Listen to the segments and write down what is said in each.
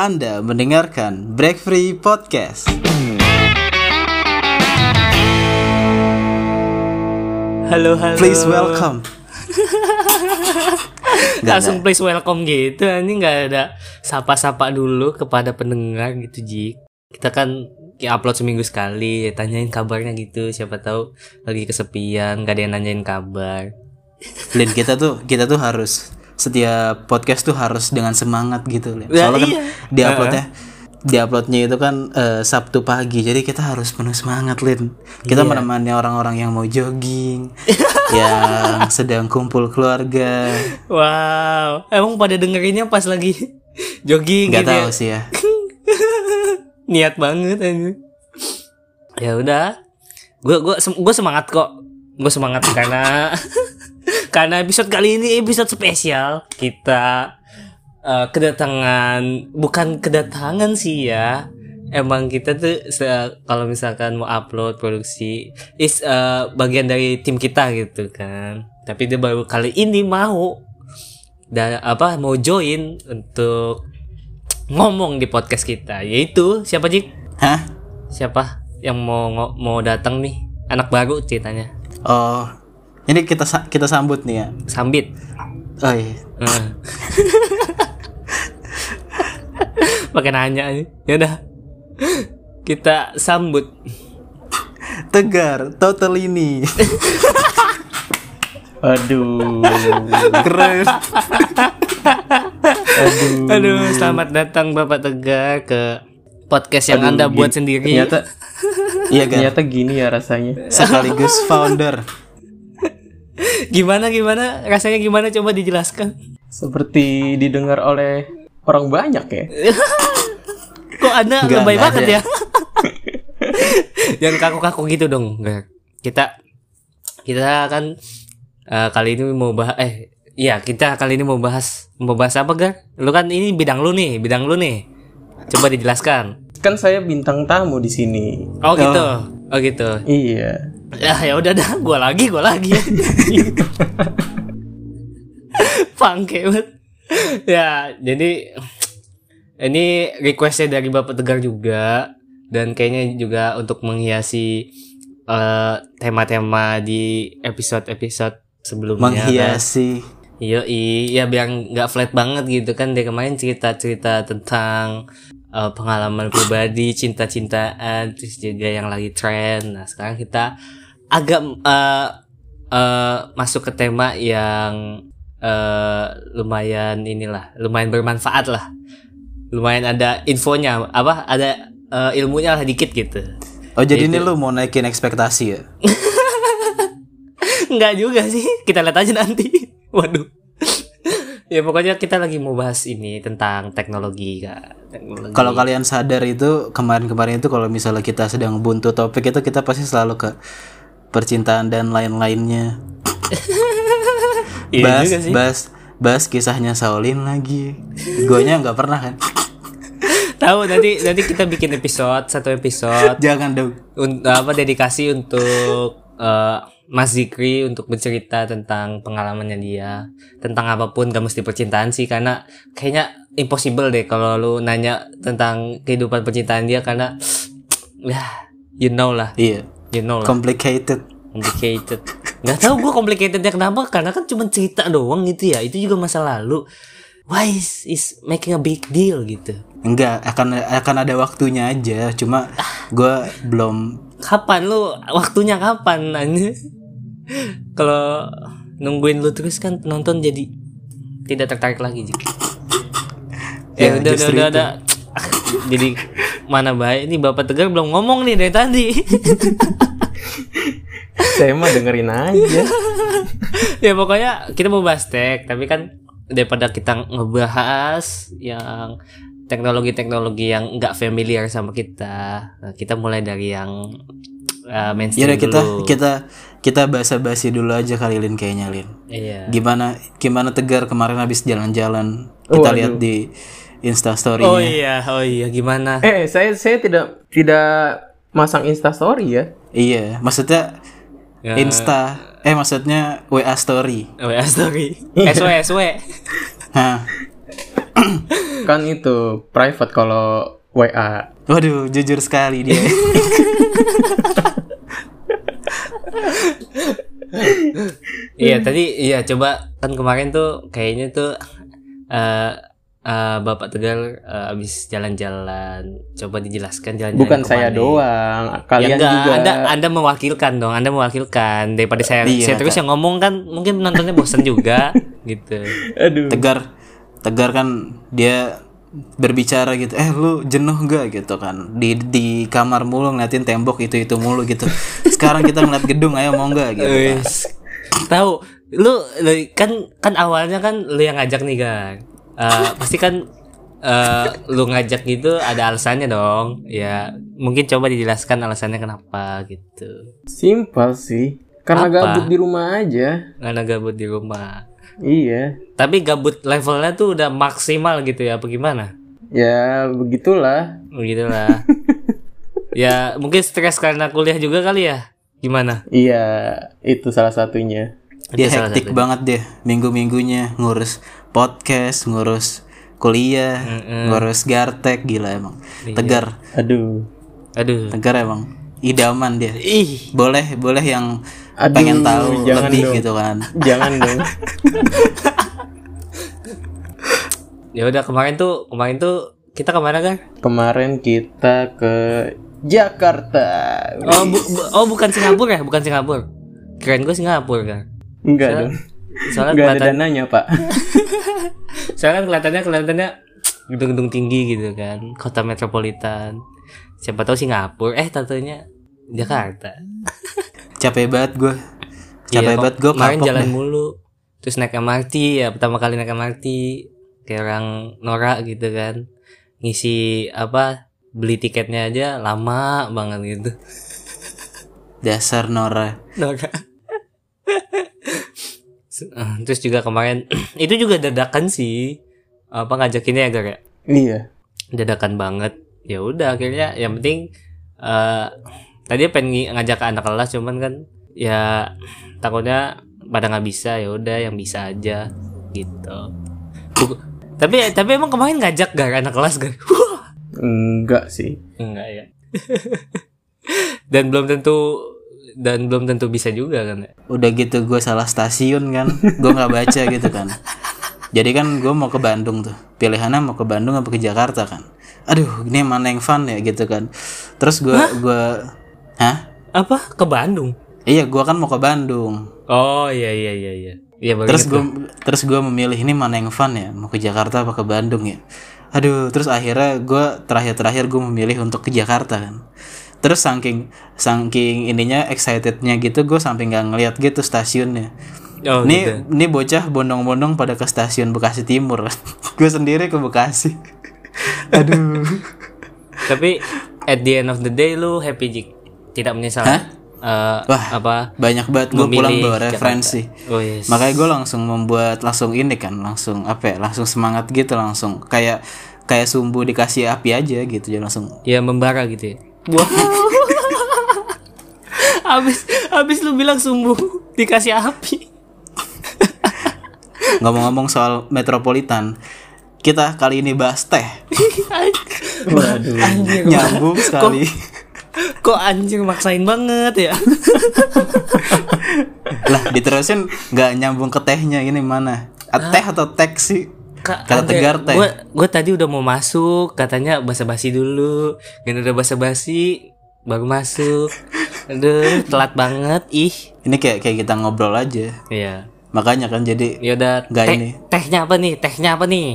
Anda mendengarkan Break Free Podcast. Halo halo. Please welcome. Nggak Langsung please welcome gitu. Ini nggak ada sapa-sapa dulu kepada pendengar gitu Jik. Kita kan ya upload seminggu sekali, tanyain kabarnya gitu. Siapa tahu lagi kesepian, gak ada yang nanyain kabar. Lin kita tuh kita tuh harus setiap podcast tuh harus dengan semangat gitu Lin. Ya, Soalnya kan iya. di uploadnya di uploadnya itu kan eh, Sabtu pagi jadi kita harus penuh semangat Lin. Kita Iya. menemani orang-orang yang mau jogging, yang sedang kumpul keluarga. Wow, emang pada dengerinnya pas lagi jogging Nggak gitu. ya? tahu sih ya. Niat banget ini. Ya udah. Gue gua sem- gua semangat kok. Gue semangat karena karena episode kali ini episode spesial. Kita eh, kedatangan bukan kedatangan sih ya. Emang kita tuh kalau misalkan mau upload produksi is eh, bagian dari tim kita gitu kan. Tapi dia baru kali ini mau dan apa mau join untuk ngomong di podcast kita yaitu siapa Jik? Hah? Siapa yang mau mau datang nih? Anak baru ceritanya. Oh, ini kita sa- kita sambut nih ya. Sambit. Oh iya. Eh. Pakai nanya nih. Ya udah. Kita sambut. Tegar, total ini. Aduh. Keren. Aduh. Aduh, selamat datang Bapak Tegar ke podcast yang Aduh, Anda buat gini- sendiri. Ternyata Iya ternyata gini ya rasanya. Sekaligus founder. Gimana gimana? Rasanya gimana coba dijelaskan. Seperti didengar oleh orang banyak ya. Kok Anda Nggak, lebay banget ada. ya? Jangan kaku-kaku gitu dong. Kita kita kan eh, kali ini mau bahas eh iya, kita kali ini mau bahas mau bahas apa, Gar? Lu kan ini bidang lu nih, bidang lu nih. Coba dijelaskan. Kan saya bintang tamu di sini. Oh gitu. Oh gitu. Iya. Ya ya udah dah, gua lagi, gua lagi. Pangke banget. Ya, jadi ini requestnya dari Bapak Tegar juga dan kayaknya juga untuk menghiasi eh, tema-tema di episode-episode sebelumnya. kan. Menghiasi. Iya, iya biar nggak flat banget gitu kan dari kemarin cerita-cerita tentang eh, pengalaman pribadi, cinta-cintaan, terus juga yang lagi tren. Nah sekarang kita agak eh, eh, masuk ke tema yang eh, lumayan inilah, lumayan bermanfaat lah, lumayan ada infonya, apa ada eh, ilmunya lah dikit gitu. Oh jadi Itu. ini lu mau naikin ekspektasi ya? Enggak juga sih, kita lihat aja nanti. Waduh. ya pokoknya kita lagi mau bahas ini tentang teknologi kak. Teknologi. Kalau kalian sadar itu kemarin-kemarin itu kalau misalnya kita sedang buntu topik itu kita pasti selalu ke percintaan dan lain-lainnya. Iya bahas, juga sih. bahas, bahas kisahnya Saulin lagi. Gonya nggak pernah kan? Tahu nanti nanti kita bikin episode satu episode Jangan dong. un- apa dedikasi untuk eh, Mas Zikri untuk bercerita tentang pengalamannya dia tentang apa pun gak mesti percintaan sih karena kayaknya impossible deh kalau lu nanya tentang kehidupan percintaan dia karena ya you know lah Iya. You know lah Complicated. complicated nggak tahu gue complicatednya kenapa karena kan cuma cerita doang gitu ya itu juga masa lalu why is, is making a big deal gitu Enggak, akan akan ada waktunya aja. Cuma gua belum kapan lu waktunya kapan nanya kalau nungguin lu terus kan penonton jadi tidak tertarik lagi Jik. Ya, eh udah udah udah, udah. jadi mana baik ini bapak tegar belum ngomong nih dari tadi Saya mah dengerin aja. ya pokoknya kita mau bahas tech tapi kan daripada kita ngebahas yang teknologi-teknologi yang nggak familiar sama kita nah, kita mulai dari yang uh, mainstream Yaudah kita dulu. kita kita basa-basi dulu aja kali Lin kayaknya Lin. iya Gimana gimana Tegar kemarin habis jalan-jalan kita Waduh. lihat di Insta story oh iya oh iya gimana Eh, saya saya tidak tidak masang Insta story ya. Iya, maksudnya Ya. Insta eh maksudnya WA story. WA story SW SW Hah. kan itu private kalau WA. Waduh, jujur sekali dia. Iya tadi iya coba kan kemarin tuh kayaknya tuh eh eh, Bapak Tegar eh, abis jalan-jalan coba dijelaskan jalan-jalan Bukan saya ke mana. doang, Ya kalian enggak, juga. Anda Anda mewakilkan dong, Anda mewakilkan daripada saya Iya, saya terus yang ngomong kan mungkin penontonnya bosan juga gitu. Aduh. Tegar, Tegar kan dia berbicara gitu. Eh lu jenuh gak gitu kan? Di di kamar mulu ngeliatin tembok itu itu mulu gitu. Sekarang kita ngeliat gedung, ayo mau nggak gitu. Kan. Tahu lu, lu kan kan awalnya kan lu yang ngajak nih kan. Eh, pasti kan eh, lu ngajak gitu ada alasannya dong. Ya mungkin coba dijelaskan alasannya kenapa gitu. Simpel sih. Karena Apa? gabut di rumah aja. Karena gabut di rumah. Iya. Tapi gabut levelnya tuh udah maksimal gitu ya, apa gimana? Ya begitulah. Begitulah. ya mungkin stres karena kuliah juga kali ya. Gimana? Iya, itu salah satunya. Dia salah hektik banget deh minggu-minggunya ngurus podcast, ngurus kuliah, ngurus gartek gila emang. Iya. Tegar, Aduh. Aduh. Tegar emang idaman dia. Ih, Boleh, boleh yang Aduh, pengen tahu jangan lebih dong. gitu kan. Jangan dong. ya udah kemarin tuh, kemarin tuh kita ke mana kan? Kemarin kita ke Jakarta. Oh, bu- bu- oh bukan Singapura ya, bukan Singapura. Keren gue Singapura kan. Enggak dong. Soalnya ada kelihatan, dananya, Pak. soalnya kan kelihatannya kelihatannya gedung-gedung tinggi gitu kan, kota metropolitan. Siapa tahu Singapura, eh tentunya Jakarta. Capek banget gue. Capek Iya, banget gue kemarin jalan deh. mulu terus naik MRT ya pertama kali naik MRT kayak orang norak gitu kan ngisi apa beli tiketnya aja lama banget gitu Dasar Nora. norak Eh, terus juga kemarin itu juga dadakan sih. Apa ngajakinnya ya Gar ya? Iya. dadakan banget. Ya udah akhirnya yang penting eh tadi pengen ngajak ke anak kelas cuman kan ya takutnya pada nggak bisa ya udah yang bisa aja gitu. Tapi tapi emang kemarin ngajak gak anak kelas gak Enggak sih. enggak ya. Dan belum tentu dan belum tentu bisa juga kan ya Udah gitu gue salah stasiun kan. gue nggak baca gitu kan. Jadi kan gue mau ke Bandung tuh. Pilihannya mau ke Bandung apa ke Jakarta kan. Aduh, ini mana yang fun ya gitu kan. Terus gue gue Hah? apa ke Bandung Iya, gue kan mau ke Bandung. oh iya iya iya iya iya Terus gue terus gue memilih ini mana yang fun ya, mau ke Jakarta apa ke Bandung ya. Aduh, terus akhirnya gue terakhir-terakhir gue memilih untuk ke Jakarta kan. Terus saking saking ininya excitednya gitu, gue sampai nggak ngeliat gitu stasiunnya. oh Ini gitu. ini bocah bondong-bondong pada ke stasiun Bekasi Timur. gue sendiri ke Bekasi. Aduh. tapi at the end of the day lu happy Jik tidak menyesal Hah? Eh, Wah, apa Banyak banget gue pulang bawa referensi. Oh yes. Makanya gue langsung membuat langsung ini kan, langsung apa ya, langsung semangat gitu langsung kayak kayak sumbu dikasih api aja gitu jadi langsung Ya membara gitu ya. Wow. abis abis lu bilang sumbu dikasih api. ngomong-ngomong soal metropolitan kita kali ini bahas teh Waduh. Anjir. nyambung sekali Kok anjing maksain banget ya? lah diterusin nggak nyambung ke tehnya ini mana A- teh atau teks sih Kak, kata tegar teh Gue gue tadi udah mau masuk, katanya basa-basi dulu. Dan udah basa-basi baru masuk. Aduh, telat banget ih. ini kayak kayak kita ngobrol aja Iya. makanya kan jadi Ya udah Nggak teh- ini. Tehnya apa nih? Tehnya apa nih?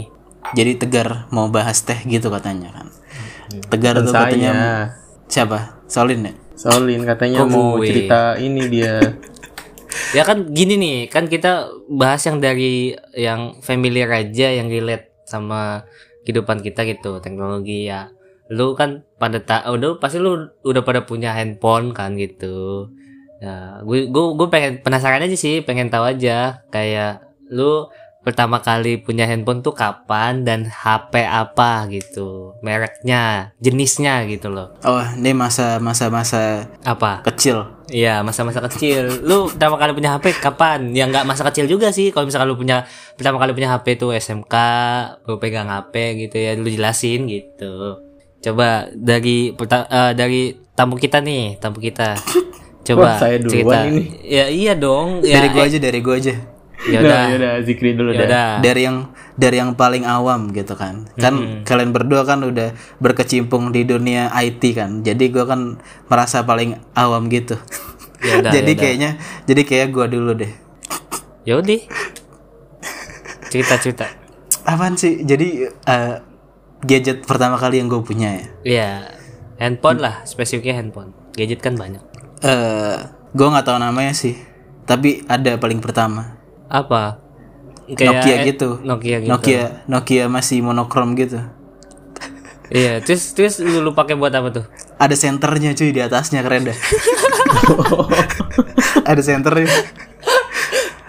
jadi tegar mau bahas teh gitu katanya kan tegar Dan tuh katanya siapa Solin ya Solin katanya Kok mau gue? cerita ini dia. Ya kan gini nih, kan kita bahas yang dari yang familiar aja, yang relate sama kehidupan kita gitu, teknologi ya. Lu kan pada tak, udah pasti lu udah pada punya handphone kan gitu. Ya, gue gue gue pengen penasaran aja sih, pengen tahu aja kayak lu pertama kali punya handphone tuh kapan dan HP apa gitu, mereknya, jenisnya gitu loh. Oh, ini masa masa masa Apa? kecil. Iya masa-masa kecil. Lu pertama kali punya HP kapan? Ya nggak masa kecil juga sih. Kalau misalkan lu punya pertama kali punya HP tuh SMK, lu pegang HP gitu ya, lu jelasin gitu. Coba dari eh, dari tamu kita nih, tamu kita. Wah, Coba saya duluan cerita. ini. Ya iya dong. Ya, dari gua eh, aja, dari gua aja. Ya udah. ya udah Zikri dulu Ya. Dari yang dari yang paling awam gitu kan. Kan kalian berdua kan udah berkecimpung di dunia IT kan. Jadi gua kan merasa paling awam gitu. Ya udah, jadi ya udah. kayaknya jadi kayak gua dulu deh. Ya udah. Cerita cerita. Apaan sih? Jadi eh, gadget pertama kali yang gue punya ya. Iya. Handphone lah, spesifiknya handphone. Gadget kan banyak. Eh, gue nggak tahu namanya sih. Tapi ada paling pertama. Apa? Nokia eh, gitu. Nokia gitu. Nokia Nokia masih monokrom gitu. Iya, terus terus lu, lu pakai buat apa tuh? Ada senternya cuy di atasnya keren dah. ada senternya.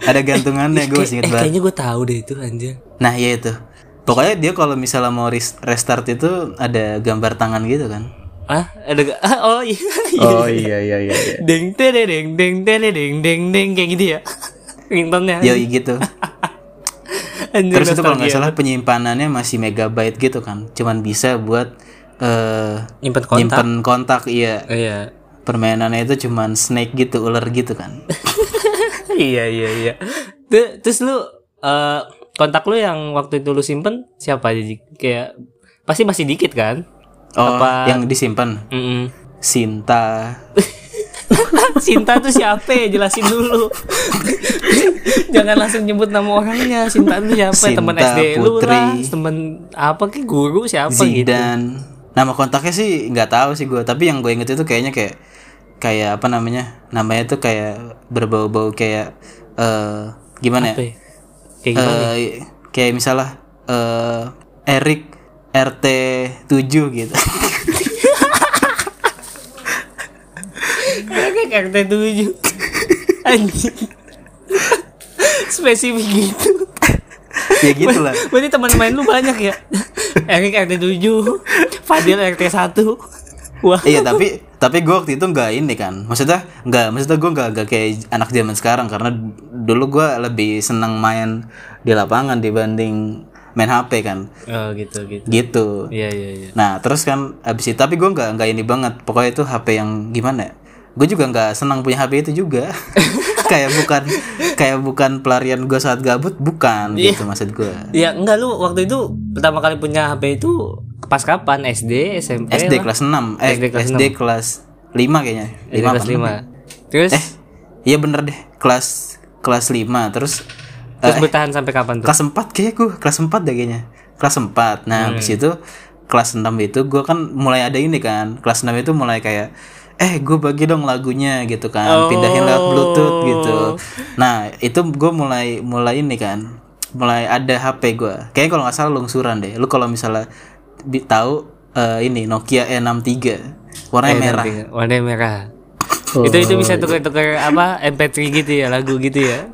Ada gantungannya gue masih inget eh, banget. kayaknya gue tahu deh itu anjir. Nah iya itu. Pokoknya dia kalau misalnya mau res- restart itu ada gambar tangan gitu kan. Ah, ada gak? Ah, oh iya. Oh iya iya iya. iya. deng tere deng deng tere deng deng deng kayak gitu ya. Ringtone-nya. Yoi gitu. Anjir, Terus itu kalau nggak salah penyimpanannya masih megabyte gitu kan. Cuman bisa buat eh nyimpen kontak. nyimpen kontak iya. Iya. Permainannya itu cuman snake gitu, ular gitu kan. iya iya iya. Terus lu eh kontak lu yang waktu itu lu simpen siapa aja? Kayak pasti masih dikit kan? Oh, Apa- yang disimpan Mm Sinta. Sinta tuh siapa? ya? Jelasin dulu. Jangan langsung nyebut nama orangnya. Sinta tuh siapa? Sinta teman SD lu Putri. lah, teman apa ki guru siapa gitu. Zidan. Nama kontaknya sih nggak tahu sih gue, tapi yang gue inget itu kayaknya kayak kayak apa namanya? Namanya tuh kayak berbau-bau kayak eh gimana Apa ya? ya? Kayak gimana? Eh, kayak misalnya eh Erik RT 7 gitu. Kayak RT 7 Anjing. Spesifik gitu. Ya gitu lah. Berarti teman main lu banyak ya? Erik RT 7 Fadil RT 1 Wah. Iya tapi tapi gue waktu itu nggak ini kan. Maksudnya nggak maksudnya gue nggak nggak kayak anak zaman sekarang. Karena dulu gue lebih senang main di lapangan dibanding main HP kan. Oh gitu gitu. Gitu. Iya iya iya. Nah terus kan abis itu tapi gue nggak nggak ini banget. Pokoknya itu HP yang gimana ya gue juga nggak senang punya HP itu juga kayak bukan kayak bukan pelarian gue saat gabut bukan gitu maksud gue Ya enggak lu waktu itu pertama kali punya HP itu pas kapan? SD, SMP? SD lah? kelas 6 eh SD kelas SD kelas 5 kayaknya SD 5 kelas 5 Terus Eh, iya bener deh. Kelas kelas 5 terus Terus eh, bertahan sampai kapan tuh? kelas 4 kayaknya gue kelas 4 deh kayaknya. Kelas 4. Nah, habis itu kelas 6 itu gue kan mulai ada ini kan. Kelas 6 itu mulai kayak eh gue bagi dong lagunya gitu kan. Pindahin lewat Bluetooth gitu. Nah, itu gue mulai mulai ini kan. Mulai ada HP gue. Kayaknya kalau nggak salah lungsuran deh. Lu kalau misalnya tahu eh, ini Nokia E63 warnanya merah. Warna merah Itu itu bisa tuker-tuker apa MP3 gitu ya lagu gitu ya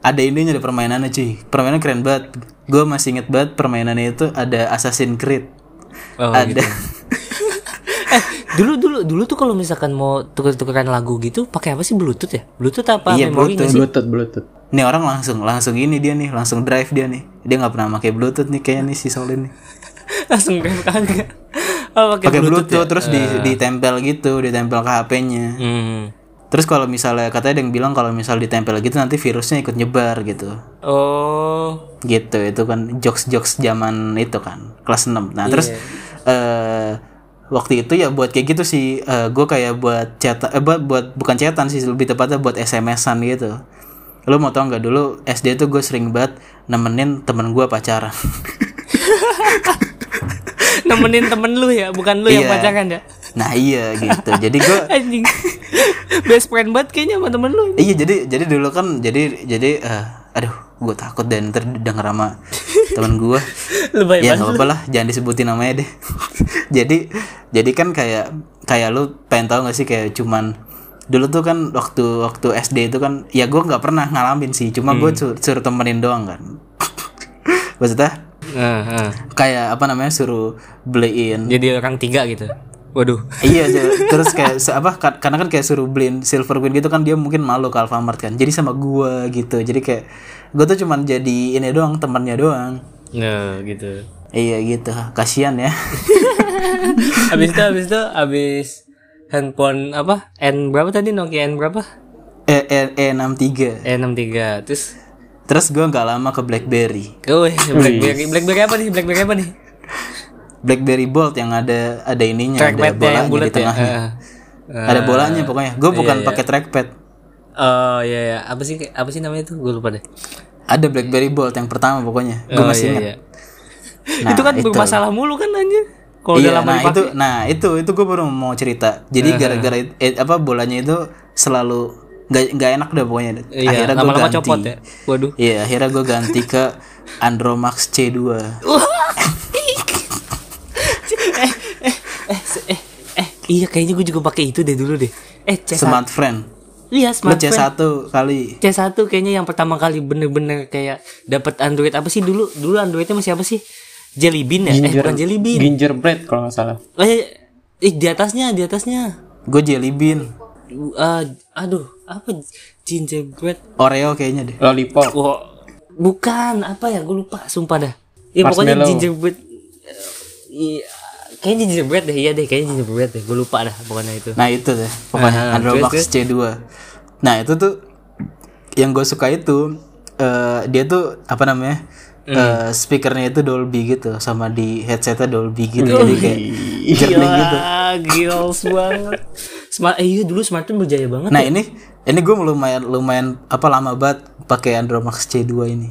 ada ininya ada permainannya cuy permainan keren banget gue masih inget banget permainannya itu ada Assassin's Creed Oh, ada gitu. eh dulu dulu dulu tuh kalau misalkan mau tuker-tukeran lagu gitu pakai apa sih? Bluetooth ya? Bluetooth apa Iya, memori sih? Bluetooth Bluetooth. nih orang langsung langsung ini dia nih langsung drive dia nih. Dia nggak pernah pakai Bluetooth nih kayaknya nih si Solin nih langsung rem kagak oh pakai Bluetooth, Bluetooth, ya? terus di ditempel gitu ditempel ke HP-nya Hmm. terus kalau misalnya katanya ada yang bilang kalau misal ditempel gitu nanti virusnya ikut nyebar gitu. Oh. Gitu itu kan jokes jokes zaman itu kan kelas 6 nah terus eh waktu itu ya buat kayak gitu sih. Gue kayak buat chat eh, buat buat bukan chatan sih lebih tepatnya buat SMS-an gitu. Lo mau tau nggak dulu SD tuh gue sering banget nemenin temen gue pacaran. Nemenin temen lu ya bukan lu yang Iya. pacaran ya? Nah iya gitu. Jadi gue anjing. Best friend banget kayaknya sama temen lu iya jadi jadi dulu kan jadi jadi eh, aduh gue takut dan ntar denger sama temen gue ya nggak apa lah jangan disebutin namanya deh. Jadi jadi kan kayak kayak lu pengen tahu gak sih kayak cuman dulu tuh kan waktu waktu SD itu kan ya gue nggak pernah ngalamin sih cuma gue sur- suruh temenin doang kan. Maksudnya? Nah, nah. kayak apa namanya suruh beliin Jadi orang tiga gitu. Waduh. iya aja terus kayak apa ka- karena kan kayak suruh beliin silver queen gitu kan dia mungkin malu ke Alfamart kan. Jadi sama gua gitu jadi kayak gua tuh cuman jadi ini doang temannya doang Nah, gitu. iya gitu kasihan ya Habis itu habis itu habis handphone apa? N berapa tadi Nokia N berapa? e e E63 N63. Terus terus gua nggak lama ke BlackBerry Oh, BlackBerry. BlackBerry apa nih? BlackBerry apa nih? BlackBerry Bold yang ada ada ininya ada Trackpadnya bolanya yang di ya. tengahnya Heeh. ada bolanya pokoknya gue bukan iya. pakai trackpad Oh iya iya. Apa sih apa sih namanya itu? Gue lupa deh. ada BlackBerry Bold yang pertama pokoknya gue Oh, masih iya, ingat iya. Nah, itu kan itu. bermasalah mulu kan anjir. Kalau iya, lama nah dipakai. itu, nah itu itu gue baru mau cerita. Jadi gara-gara it- eh, apa bolanya itu selalu nggak nggak enak deh pokoknya. Iya, akhirnya gue ganti. copot ya. Waduh. Iya, akhirnya gue ganti ke Andromax C2. eh, eh, eh, eh, eh, iya kayaknya gue juga pakai itu deh dulu deh. Eh, C1. Smart Friend. Iya, Lu smart C1 kali. C1 kayaknya yang pertama kali bener-bener kayak dapat Android apa sih dulu? Dulu Androidnya masih apa sih? Jelly Bean ya? Eh, bukan Jelly Bean. Gingerbread kalau nggak salah. Eh, eh, di atasnya, di atasnya. Gue Jelly Bean. Uh, aduh, apa gingerbread? Oreo kayaknya deh. Lollipop. Wah, bukan apa ya? Gue lupa, sumpah dah. Ya pokoknya gingerbread. eh, Iya, kayaknya gingerbread deh. Iya deh, kayaknya gingerbread deh. Gue lupa dah pokoknya itu. Nah itu deh, pokoknya Ah, Andromax terus, C2. Nah itu tuh yang gue suka itu eh, dia tuh apa namanya? Eh, speakernya itu Dolby gitu sama di headsetnya Dolby gitu jadi kayak jernih gitu. Gila, gils banget. Smart, eh, iya dulu smartphone berjaya banget. Nah ini ini gue lumayan lumayan apa lama banget pakai Andromax C2 ini.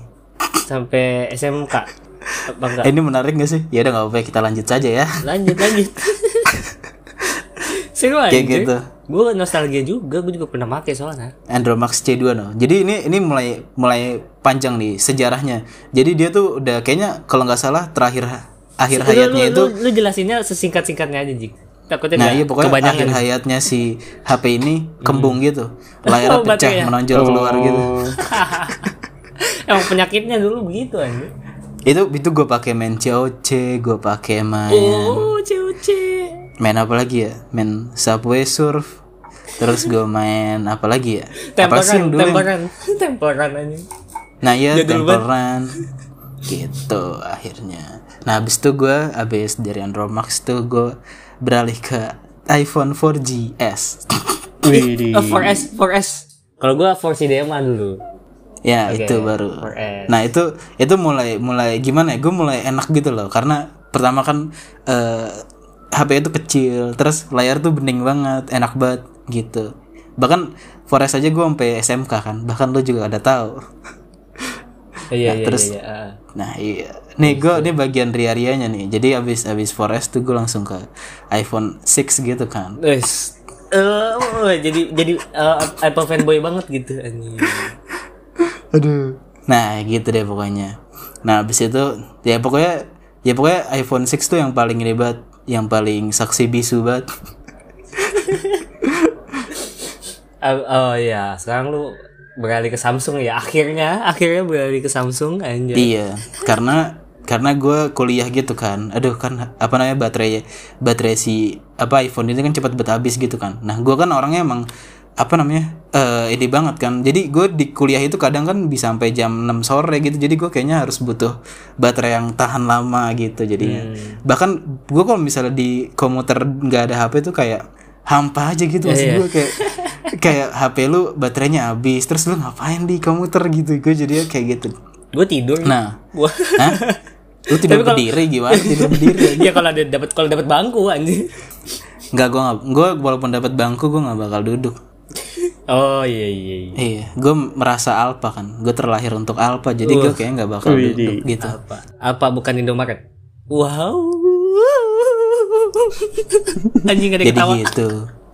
Sampai SMK. Eh, ini menarik gak sih? Ya udah nggak apa-apa kita lanjut saja ya. Lanjut, lanjut. Seru aja. Kayak gitu. Gue nostalgia juga, gue juga pernah pakai soalnya. Andromax C2 no. Jadi ini ini mulai mulai panjang nih sejarahnya. Jadi dia tuh udah kayaknya kalau nggak salah terakhir akhir Lu, hayatnya lu, itu lu, lu jelasinnya sesingkat-singkatnya aja, Jik. Takutnya Nah iya pokoknya kebanyakan. akhir hayatnya si HP ini kembung gitu Layarnya Oh, pecah baterainya. menonjol keluar gitu Emang penyakitnya dulu begitu aja. Itu itu gue pakai main COC Gue pakai main Oh, COC. Main apa lagi ya Main Subway Surf Terus gue main apa lagi ya Apa sih dulu aja. Nah iya banget. temperan Gitu akhirnya Nah abis itu gue Abis dari Andromax tuh gue Beralih ke iPhone 4GS Wih, Oh, 4S, 4S. Kalau gua 4 CDMA dulu. Ya Oke, itu baru. 4S. Nah itu itu mulai mulai gimana ya? Gue mulai enak gitu loh karena pertama kan eh, HP itu kecil, terus layar tuh bening banget, enak banget gitu. Bahkan Forest aja gue sampai SMK kan, bahkan lu juga ada tahu. Iya, iya, terus- iya, iya. Nah iya, nih gue ini bagian ria-rianya nih. Jadi abis abis Forest tuh gue langsung ke iPhone 6 gitu kan. Eh, oh, jadi jadi eh, Apple fanboy banget gitu anjing. Aduh. Nah gitu deh pokoknya. Nah abis itu ya pokoknya ya pokoknya iPhone 6 tuh yang paling ini banget, yang paling saksi bisu banget. Ah, Oh iya, sekarang lu beralih ke Samsung ya. Akhirnya, akhirnya beralih ke Samsung anjir. iya, karena karena gue kuliah gitu kan. Aduh kan apa namanya baterai baterai si apa iPhone ini kan cepat banget habis gitu kan. Nah gue kan orangnya emang apa namanya eh ini banget kan. Jadi gue di kuliah itu kadang kan bisa sampai jam 6 sore gitu. Jadi gue kayaknya harus butuh baterai yang tahan lama gitu jadinya. Bahkan gue kalau misalnya di komuter nggak ada HP tuh kayak hampa aja gitu maksud gue kayak kayak HP lu baterainya habis terus lu ngapain di komuter gitu gue jadinya kayak gitu Gue tidur. nah Gua Hah? lu tidur berdiri gimana tidur berdiri Iya kalau ada dapat kalau dapat bangku anjing. Nggak gue nggak gue walaupun dapat bangku gue nggak bakal duduk Oh iya iya iya. iya gue merasa alpha kan gue terlahir untuk alpha jadi gue kayak nggak bakal duduk gitu Apa? Apa bukan Indomaret? Wow. Anjing ada jadi ketawa. gitu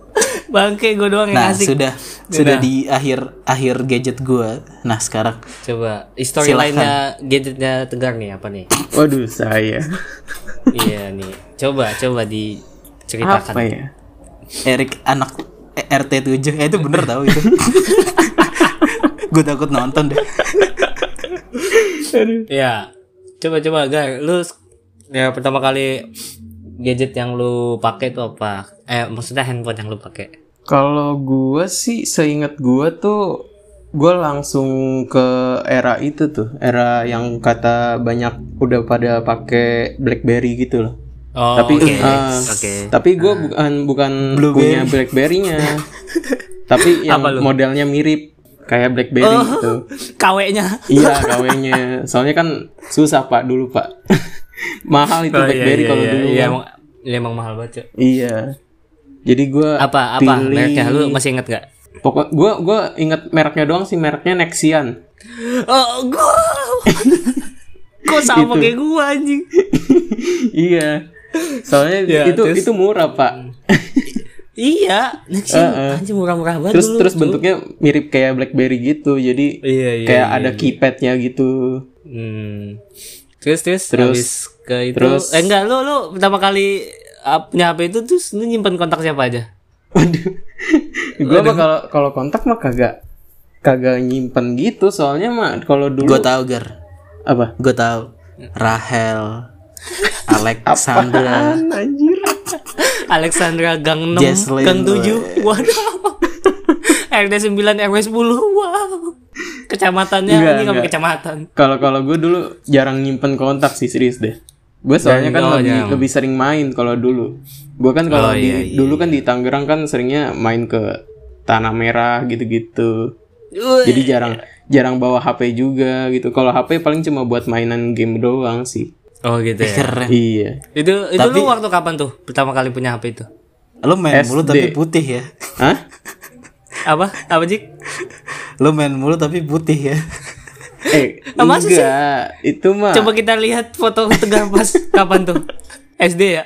Bangke gue doang yang nah asik. sudah sudah di akhir akhir gadget gue nah sekarang Coba storyline-nya gadgetnya Tegar nih apa nih? Waduh, saya. iya nih. Coba coba diceritakan. Apa ya? Erik anak eh, RT7 eh itu bener tau itu gue takut nonton deh Ya. Coba coba Gar, lu ya pertama kali gadget yang lu pakai itu apa? Eh maksudnya handphone yang lu pakai. Kalau gua sih seingat gua tuh gua langsung ke era itu tuh, era yang kata banyak udah pada pakai BlackBerry gitu loh. Oh, tapi oke. ah, Oke. tapi gua bukan bukan punya BlackBerry-nya. tapi yang modelnya mirip kayak BlackBerry Oh. gitu. KW-nya. Iya, KW-nya. Soalnya kan susah, Pak, dulu, Pak. Mahal itu Oh, iya, BlackBerry iya, kalau iya, dulu. Iya, emang, iya, emang mahal banget, Cok. Iya. Jadi gua Apa apa pilih- mereknya? Lu masih inget gak? Pokok gua gua inget mereknya doang sih, mereknya Nexian. Oh, gua. Kok sama kayak gua anjing? iya. Soalnya Ya, itu terus? itu murah, Pak. Iya, Nexi anjing murah-murah banget Terus dulu. terus bentuknya mirip kayak BlackBerry gitu. Jadi Iya, iya, kayak iya, ada iya. keypadnya gitu. Hmm. Terus terus Terus- habis ke itu terus- eh enggak lu lu pertama kali uh, punya HP itu terus lu nyimpen kontak siapa aja? Waduh. gua mah kalau kalau kontak mah kagak kagak nyimpen gitu. Soalnya mah kalau dulu Gue tahu Gar. apa? Gue tahu. Rahel. Alexandra. Apaan, anjir. Alexandra Gang 6, Jesslyn, Gang 7. woy. Waduh. RD 9 RW 10. Wow. Kecamatannya Enggak, ini nggak enggak. kecamatan. Kalau kalau gue dulu jarang nyimpen kontak sih serius deh. Gue soalnya kan oh, lebih lebih sering main kalau dulu. Gue kan Oh, kalau di iya, iya, dulu kan di Tangerang kan seringnya main ke Tanah Merah gitu-gitu. Jadi jarang jarang bawa HP juga gitu. Kalau HP paling cuma buat mainan game doang sih. Oh gitu ya. Keren. Iya. Itu itu Tapi- lu waktu kapan tuh pertama kali punya HP itu? Lo main mulu SD. tapi putih ya. Hah? Apa? Apa Jik? Lo main mulu tapi putih ya. Eh, Ah, masa sih? enggak. Itu mah Coba kita lihat foto tegar pas kapan tuh? SD ya?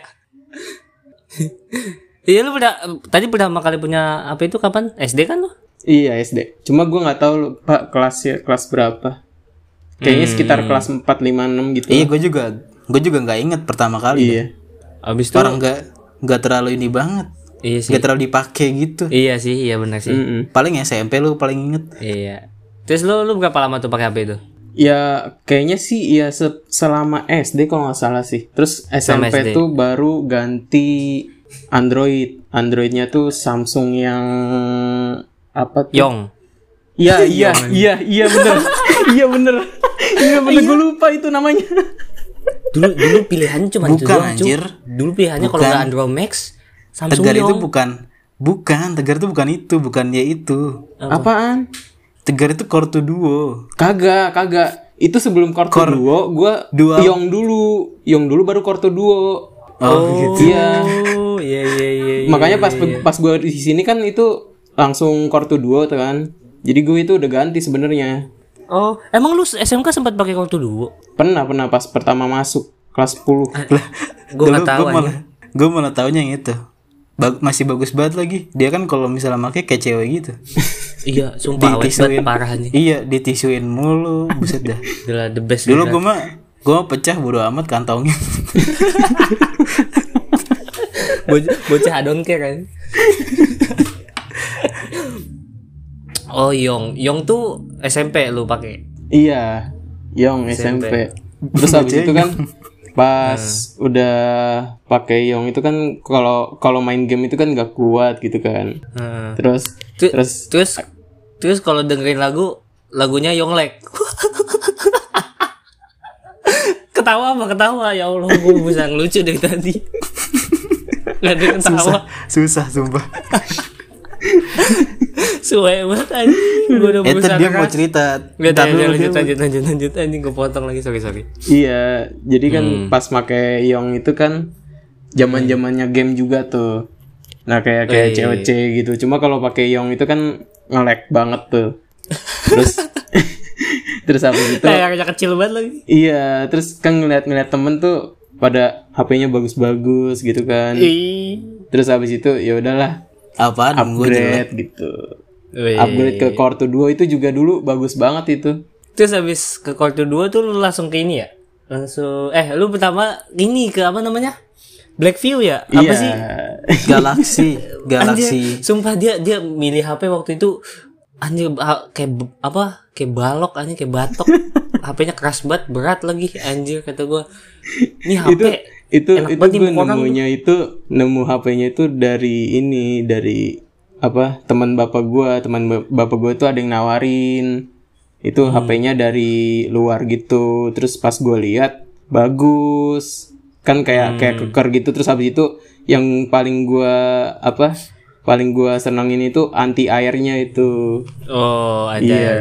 Iya lu pernah tadi pertama kali punya HP itu kapan? SD kan lu? Iya SD. Cuma gue nggak tahu lupa kelasnya kelas berapa. Kayaknya Hmm. sekitar kelas 4, 5, 6 gitu. iya gue juga. Gue juga nggak inget pertama kali. Iya. Abis itu Orang nggak nggak terlalu ini banget. Iya sih. Nggak terlalu dipakai gitu. Iya sih, iya benar sih. Mm-mm. Paling SMP lu paling inget. Iya. Terus lu lu berapa lama tuh pakai HP itu? Ya kayaknya sih ya se- selama SD kalau nggak salah sih. Terus. SMP tuh baru ganti Android. Androidnya tuh Samsung yang apa tuh? Yong. Iya iya iya iya bener iya bener iya bener gue lupa itu namanya. Dulu dulu pilihannya cuma itu Bukan, doang, Cuk. anjir. Dulu pilihannya kalau nggak Andromax, Samsung Tegar itu Yong. bukan bukan Tegar itu bukan itu, bukan ya itu. Apaan? Tegar itu Korto Duo. Kagak kagak. Itu sebelum Korto Duo, gue Duo. Yong dulu, Yong dulu baru Korto Duo. Oh, gitu. Iya. Oh, iya iya iya. iya. Makanya pas pas gue di sini kan itu langsung Korto Duo tuh kan. Jadi gue itu udah ganti sebenarnya. Oh, emang lu SMK sempat pakai kartu dulu? Pernah pernah pas pertama masuk kelas 10. Gue nggak tahu gue malah gue malah taunya yang itu. Bag- masih bagus banget lagi. Dia kan kalau misalnya make kayak cewek gitu. Iya, sumpah banget parah nih. Iya, ditisuin mulu. Buset dah. Gila the best. Dulu gue mah gue pecah bodo amat kantongnya. bocah, bocah I don't care kan. Oh, Yong. Yong tuh SMP lu pakai. Iya. Yong SMP. Terus habis itu kan pas udah pakai Yong itu kan kalau kalau main game itu kan gak kuat gitu kan. Heeh. Terus Tu- terus Terus terus kalau dengerin lagu lagunya Yonglek. ketawa apa ketawa ya Allah gue bisa ngelucu dari tadi. Gak ada ketawa. Susah sumpah. Suwe banget anjing. Gue udah berusaha dia mau cerita. Gak ada dulu, lanjut lanjut lanjut lanjut anjing gue potong lagi sorry sorry. Iya, jadi kan Hmm. pas make Yong itu kan zaman zamannya game juga tuh. Nah kayak kayak Eh. COC gitu. Cuma kalau pakai Yong itu kan nge-lag banget tuh. Terus terus habis itu Kayak kecil banget lagi. iya, terus kan ngeliat-ngeliat temen tuh pada HP-nya bagus-bagus gitu kan. Ih. Terus habis itu ya udahlah Jelek. upgrade gitu. Wih. Upgrade ke Core 2 itu juga dulu bagus banget itu. Terus habis ke Quarter 2 tuh lu langsung ke ini ya? Langsung eh lu pertama ini ke apa namanya? Blackview ya? Apa iya. sih? Galaxy, Galaxy. Anjir, sumpah dia dia milih HP waktu itu anjir kayak apa? Kayak balok anjir kayak batok. HP-nya keras banget berat lagi anjir kata gue ini HP itu itu enak itu gue nih orang. nemunya itu nemu HP-nya itu dari ini dari apa teman bapak gue teman ba- bapak gue tuh ada yang nawarin. Itu Hmm. HP-nya dari luar gitu. Terus pas gue lihat bagus. Kan kayak kayak Hmm. keker gitu. Terus habis itu yang paling gue apa paling gue senengin itu anti airnya itu. Oh ada iya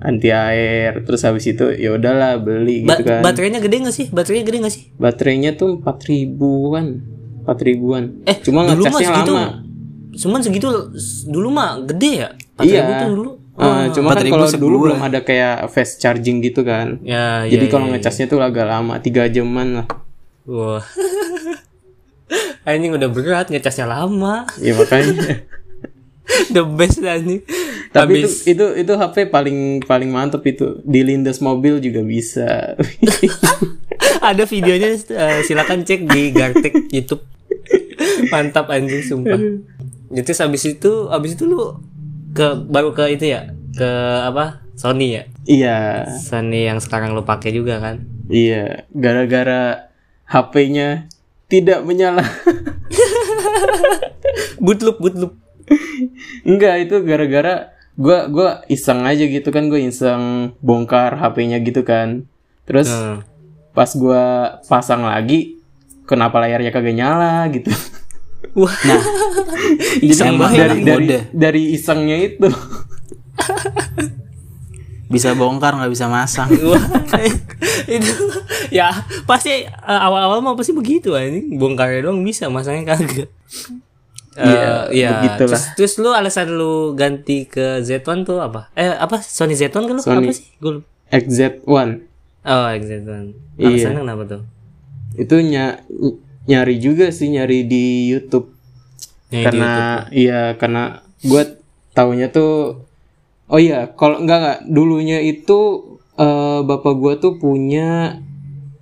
anti air terus habis itu ya udahlah beli Ba- gitu kan. baterainya gede gak sih? Baterainya gede gak sih? Baterainya tuh empat ribuan. Empat ribuan. Eh, cuma dulu mah ngecasnya segitu. lama. Cuman segitu dulu mah gede ya? 4.000 iya. tuh dulu. Eh, cuma kan 4.000 kalau dulu sebulan. belum ada kayak fast charging gitu kan. Ya jadi ya, kalau ya, ngecasnya tuh agak lama tiga jaman lah. Wah. Anjing udah berat ngecasnya lama. Ya makanya. The best anjing tapi Habis- itu itu itu HP paling paling mantep itu. Dilindas mobil juga bisa. Ada videonya eh, silakan cek di Gartek YouTube. Mantap anjing sumpah. Jadi habis itu habis itu lu ke baru ke itu ya? Ke apa? Sony ya? Iya. Sony yang sekarang lu pakai juga kan? Iya. Gara-gara HP-nya tidak menyala. Bootloop bootloop Enggak itu gara-gara gua gua iseng aja gitu kan gue iseng bongkar HP-nya gitu kan. Terus Hmm. pas gua pasang lagi kenapa layarnya kagak nyala gitu. wah Jadi Iseng banget dari dari dari isengnya itu. bisa bongkar nggak bisa masang itu ya pasti eh, awal-awal mah pasti begitu anjing bongkarnya doang bisa masangnya kagak Iya, Eh, iya. begitulah. Terus, terus lu alasan lu ganti ke Z1 tuh apa? Eh apa Sony Z1 kan lu Sony. apa sih? Gue XZ1 Oh, Z1. Iya. Alasannya kenapa tuh? itu ny- nyari juga sih nyari di YouTube Nyari di karena iya karena gua taunya tuh oh iya kalau enggak enggak dulunya itu eh, bapak gua tuh punya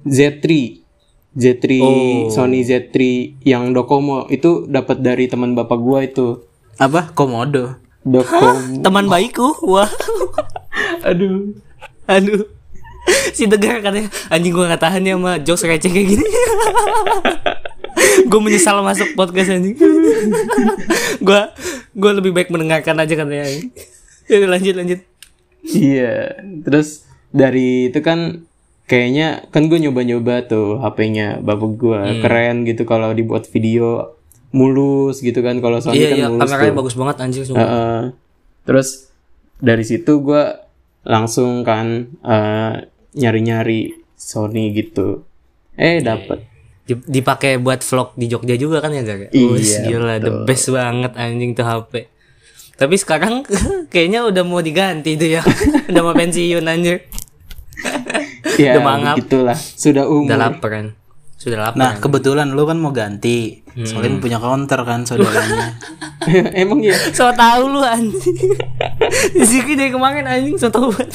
Z3 Z3 Oh. Sony Z3 yang Docomo itu dapat dari teman bapak gua itu apa komodo Docomo Teman baikku. Wah. aduh Aduh. Si Tegar katanya anjing gua gak tahan ya sama jokes receh kayak gini. gue menyesal masuk podcast anjing. gua gua lebih baik mendengarkan aja katanya. Ya lanjut lanjut. iya terus dari itu kan kayaknya kan gue nyoba-nyoba tuh HP-nya bapak gua Hmm. keren gitu kalau dibuat video mulus gitu kan kalau Sony Iya kan iya mulus kameranya tuh. bagus banget anjing sumpah. Heeh. terus dari situ gua langsung kan eh, nyari-nyari Sony gitu eh dapet Di- dipakai buat vlog di Jogja juga kan ya Gar? Iya, gila the best banget anjing tuh HP. Tapi sekarang kayaknya udah mau diganti tuh ya. udah mau pensiun anjir. ya Udah mangap. begitulah sudah umur Udah lapar kan. Sudah lapar. nah kebetulan lu kan mau ganti soalnya punya counter kan saudaranya emang ya So tau lu anjing. Ziki dari kemarin anjing so tau banget.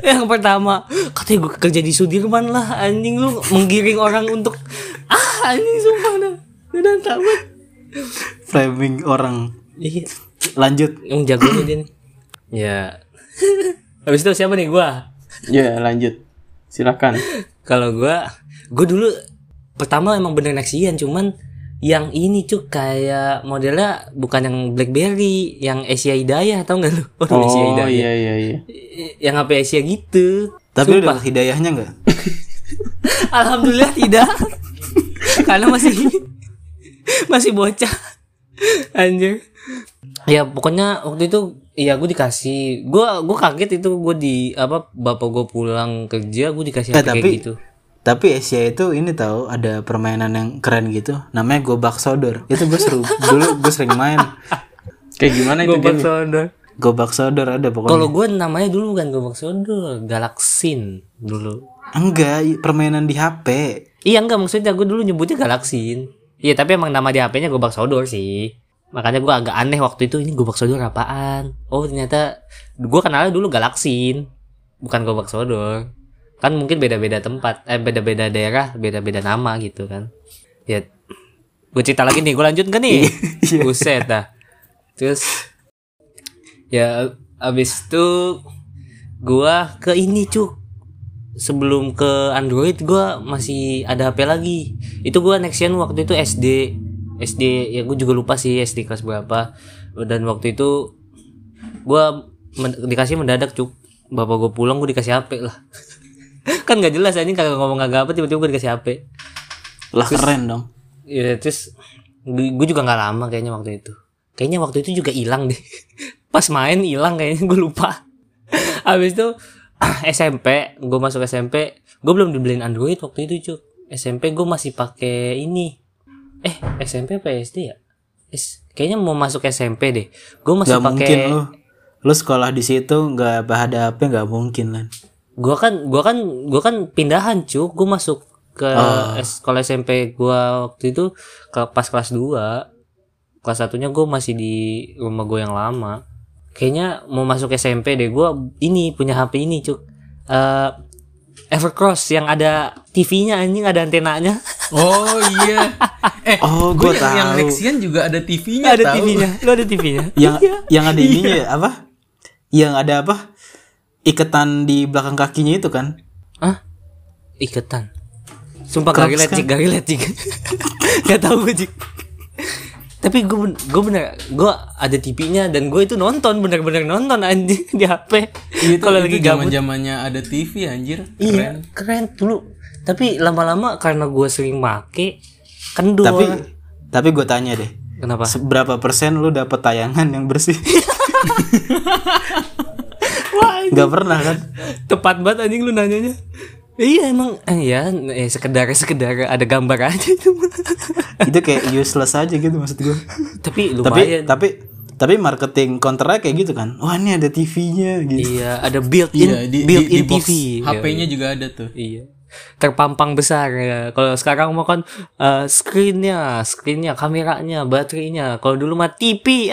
Yang pertama katanya gue kerja di Sudirman lah anjing lu menggiring orang untuk ah anjing sumpah dah. Udah tak banget. framing orang Iya. lanjut Yang jagonya dia nih. Ya. Habis itu siapa nih gua? Ya lanjut silakan Kalau gua, gua dulu pertama emang bener Nexian cuman yang ini cuy kayak modelnya bukan yang BlackBerry, yang Asia Hidayah tau gak lu? Oh, Asia Hidayah. iya iya iya Yang HP Asia gitu. tapi Sumpah. udah hidayahnya nggak Alhamdulillah tidak. Karena masih masih bocah. Anjir. Ya pokoknya waktu itu iya gue dikasih. Gue gue kaget itu gue di apa bapak gue pulang kerja gue dikasih Eh, HP kayak tapi- gitu. tapi Asia itu ini tahu ada permainan yang keren gitu. Namanya gobak sodor. Itu gue seru. Dulu gue sering main. Kayak gimana itu Gobak game Sodor. Gobak sodor ada kalau pokoknya gue namanya dulu bukan Gobak Sodor Galaxin dulu. Enggak permainan di HP iya enggak. Maksudnya gue dulu nyebutnya Galaxin iya tapi emang nama di HP-nya Gobak Sodor sih makanya gue agak aneh waktu itu ini Gobak Sodor apaan? Oh ternyata gue kenalnya dulu Galaxin bukan Gobak Sodor kan mungkin beda-beda tempat eh beda-beda daerah beda-beda nama gitu kan. Ya gue cerita lagi nih gue lanjut gak nih? Buset dah. Terus ya abis itu gua ke ini cuk. Sebelum ke Android gua masih ada HP lagi. Itu gua nexian waktu itu SD SD ya gue juga lupa sih SD kelas berapa. Dan waktu itu gua men- dikasih mendadak cuk. Bapak gue pulang gue dikasih HP lah. Kan nggak jelas ini kagak ngomong kagak apa tiba-tiba gue dikasih HP Lah keren dong. ya terus gue juga nggak lama kayaknya waktu itu. Kayaknya waktu itu juga hilang deh. Pas main hilang kayaknya gue lupa. Habis itu SMP gue masuk SMP gue belum dibeliin Android waktu itu cuk. SMP gue masih pakai ini eh SMP apa SD ya? Kayaknya mau masuk SMP deh. Gue masih pakai lu. Lu sekolah di situ nggak ada HP nggak mungkin lah. gua kan gua kan gua kan pindahan cuk. Gua masuk ke es- sekolah SMP gua waktu itu ke pas kelas 2 kelas satunya gua masih di rumah gua yang lama. Kayaknya mau masuk SMP deh. Gua ini punya HP ini cuk. Eh Evercross yang ada TV-nya anjing ada antenanya Oh iya. Eh, Oh, gue gua yang, yang tahu. Lexian juga ada TV-nya ada tahu. TV-nya lu ada TV-nya Yang yang ada ininya ya apa? Yang ada apa? Iketan di belakang kakinya itu kan? Hah? iketan sumpah gak relate kan? Gak relate gak tau gue Cik. Tapi gue gue bener gue ada TV-nya dan gue itu nonton bener-bener nonton anjing di HP Itu, kalau lagi gabut zaman-zamannya ada TV anjir. iya keren dulu tapi lama-lama karena gue sering make kendor Tapi tapi gue tanya deh. kenapa Seberapa persen lu dapet tayangan yang bersih? wah Gak pernah kan? tepat banget anjing lu nanyanya iya emang eh, ya eh, sekedar sekedar ada gambar aja itu mah. itu kayak useless aja gitu maksud gue. tapi tapi lumayan tapi tapi marketing counternya kayak gitu kan. Wah ini ada TV-nya gitu. iya ada built in Iya, di, built di, in di box TV HP-nya juga ada tuh. Iya. Terpampang besar ya. Kalau sekarang mau kan eh, screennya, screennya, kameranya, baterainya. Kalau dulu mah TV.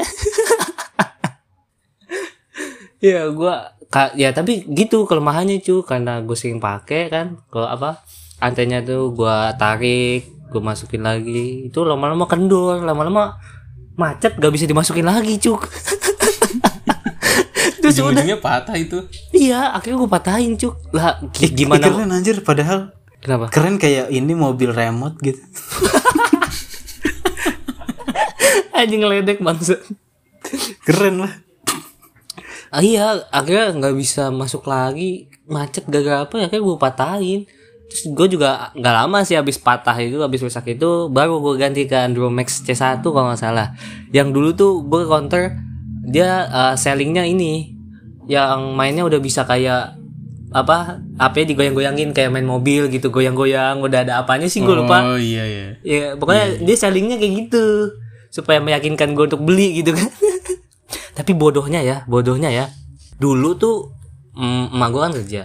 ya gua ka- ya tapi gitu kelemahannya cu. Karena gue sering pakai kan kalau apa antenya tuh gua tarik gue masukin lagi. Itu lama-lama kendor lama-lama macet gak bisa dimasukin lagi cuk terus udah. Ujung-ujungnya patah itu. iya akhirnya gue patahin cuk lah Ih, gimana keren anjir padahal kenapa? keren kayak ini mobil remote gitu. anjing ngeledek bangsa. Keren lah. Ah, iya akhirnya nggak bisa masuk lagi. Macet gara-gara apa ya? Kayak gue patahin. Terus gue juga nggak lama sih habis patah itu habis rusak itu baru gue ganti ke Andromax C1 kalau nggak salah. Yang dulu tuh gue counter dia uh, sellingnya ini. Yang mainnya udah bisa kayak apa HP digoyang-goyangin kayak main mobil gitu goyang-goyang udah ada apanya sih gue lupa. Oh iya iya. Ya pokoknya dia sellingnya kayak gitu. Supaya meyakinkan gue untuk beli gitu kan. Tapi bodohnya ya, bodohnya ya. Dulu tuh mm, emak gue kan kerja.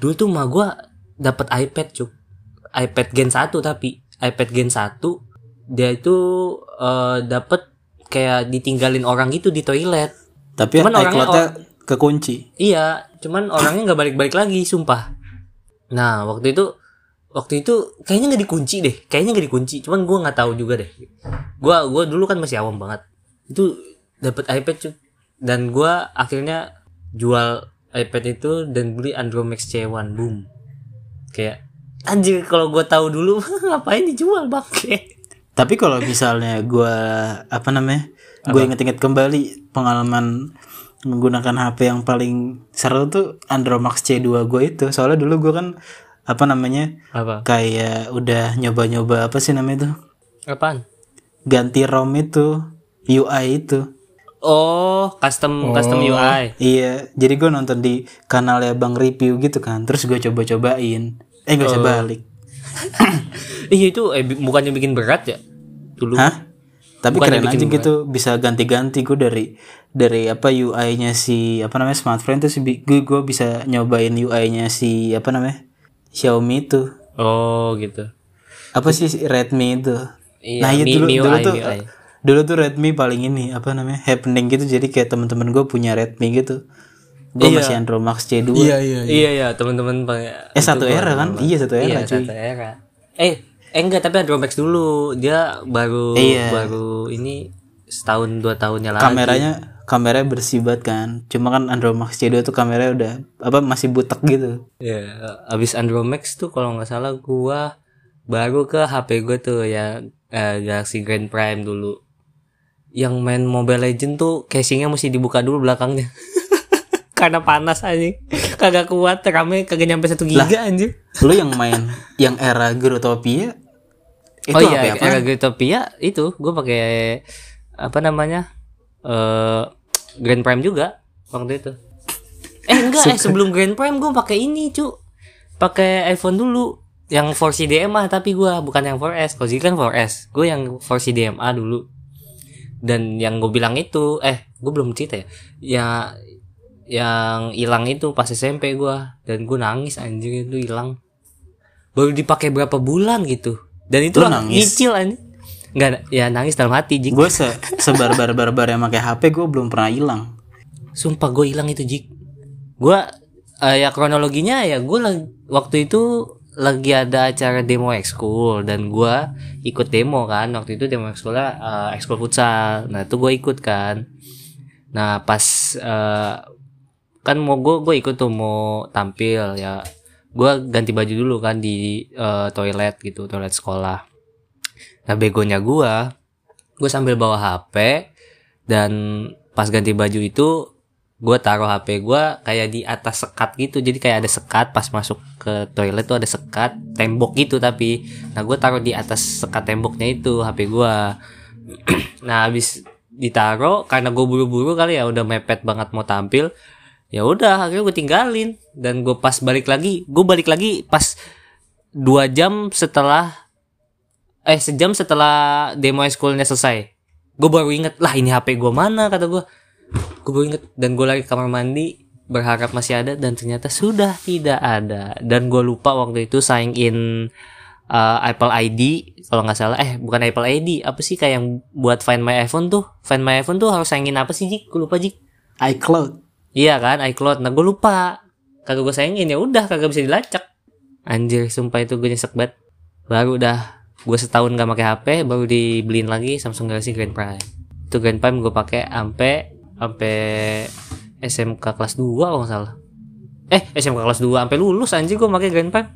Dulu tuh emak gue dapat iPad cuk. iPad Gen 1 tapi iPad Gen 1 dia itu eh, dapat kayak ditinggalin orang gitu di toilet. Tapi Cuman orangnya iCloud-nya kekunci. Iya, cuman orangnya nggak balik-balik lagi, sumpah. Nah, waktu itu waktu itu kayaknya nggak dikunci deh, kayaknya nggak dikunci. Cuman gua nggak tahu juga deh. Gua gua dulu kan masih awam banget. Itu dapat iPad cuy. Dan gua akhirnya jual iPad itu dan beli Andromax C1 boom. Kayak anjir kalau gua tahu dulu ngapain dijual bangke. Tapi kalau misalnya gue apa namanya, gue inget-inget kembali pengalaman menggunakan HP yang paling seru tuh Andromax C2 gue itu. Soalnya dulu gue kan apa namanya Apa? kayak udah nyoba-nyoba apa sih namanya itu Apaan? ganti ROM itu UI itu. Oh, custom custom UI. Iya, jadi gue nonton di kanalnya Bang Review gitu kan. Terus gue coba-cobain. Eh gak bisa balik. Iya itu eh, bukannya bikin berat ya? Dulu. Hah? Tapi Bukannya keren bikin aja gitu bisa ganti-ganti gue dari dari apa UI-nya si apa namanya smartphone terus gue gue bisa nyobain UI-nya si apa namanya Xiaomi itu Oh gitu. apa sih si Redmi itu Iya, nah iya Mi- dulu MIUI, dulu tuh MIUI. Dulu tuh Redmi paling ini apa namanya happening gitu jadi kayak teman-teman gue punya Redmi gitu gue Iya. masih Andromax C2 Iya iya. Iya iya teman-teman pakai. eh satu era kan iya satu era Iya cuy satu era. Eh eh enggak tapi Andromax dulu dia baru Iya. baru ini setahun dua tahunnya lagi. kameranya kameranya bersih banget kan cuma kan Android Max C2 tuh kameranya udah apa masih butek gitu Ya, abis Andromax tuh kalau nggak salah gua baru ke HP gue tuh ya eh, Galaxy Grand Prime dulu. Yang main Mobile Legend tuh casingnya mesti dibuka dulu belakangnya. Karena panas aja. Kagak kuat rame kagak nyampe satu giga anjir. lu yang main yang era Grotopia itu oh iya, apa era Grotopia itu gue pakai apa namanya? eh Grand Prime juga waktu itu. Eh enggak, eh sebelum Grand Prime gue pakai ini, cu. Pakai iPhone dulu yang 4C DMA tapi gua bukan yang 4S. Kalau kan 4S, gue yang 4C DMA dulu. Dan yang gue bilang itu, eh, gue belum cerita ya. Ya yang hilang itu pas SMP gua dan gue nangis anjir itu hilang. Baru dipakai berapa bulan gitu. Dan itu nangis? nyicil anjir. Enggak, ya nangis dalam hati, Jik. gue se sebarbar barbar yang pakai HP gue belum pernah hilang Sumpah gue hilang itu Jik Gue eh, Ya kronologinya ya Gue waktu itu Lagi ada acara demo ekskul Dan gue ikut demo kan. Waktu itu demo ekskulnya eh, Ekskul futsal. Nah itu gue ikut kan. Nah pas eh, Kan mau gue Gue ikut tuh mau tampil ya. Gue ganti baju dulu kan Di eh, toilet gitu Toilet sekolah. Nah begonya gue Gue sambil bawa HP Dan pas ganti baju itu gue taruh HP gue kayak di atas sekat gitu. Jadi kayak ada sekat pas masuk ke toilet tuh ada sekat tembok gitu tapi. Nah gue taruh di atas sekat temboknya itu HP gue nah habis ditaruh karena gue buru-buru kali ya udah mepet banget mau tampil ya udah akhirnya gue tinggalin. Dan gue pas balik lagi gue balik lagi pas dua jam setelah eh sejam setelah demo schoolnya selesai. Gue baru inget lah ini HP gue mana? kata gue gue inget dan gue lagi ke kamar mandi berharap masih ada dan ternyata sudah tidak ada. Dan gue lupa waktu itu sign in uh, Apple ID kalau nggak salah. Eh bukan Apple ID apa sih kayak yang buat Find My iPhone tuh? Find My iPhone tuh harus sign in apa sih Jik? Gue lupa Jik. iCloud. Iya kan iCloud. Nah gue lupa. Kagak gue sign in ya udah kagak bisa dilacak. Anjir sumpah itu gue nyesek banget. Baru udah gue setahun gak pakai HP baru dibeliin lagi Samsung Galaxy Grand Prime. Itu Grand Prime gue pakai ampe sampai SMK kelas 2 kalau nggak salah. Eh SMK kelas 2 sampai lulus anjir gue pakai Grand Prime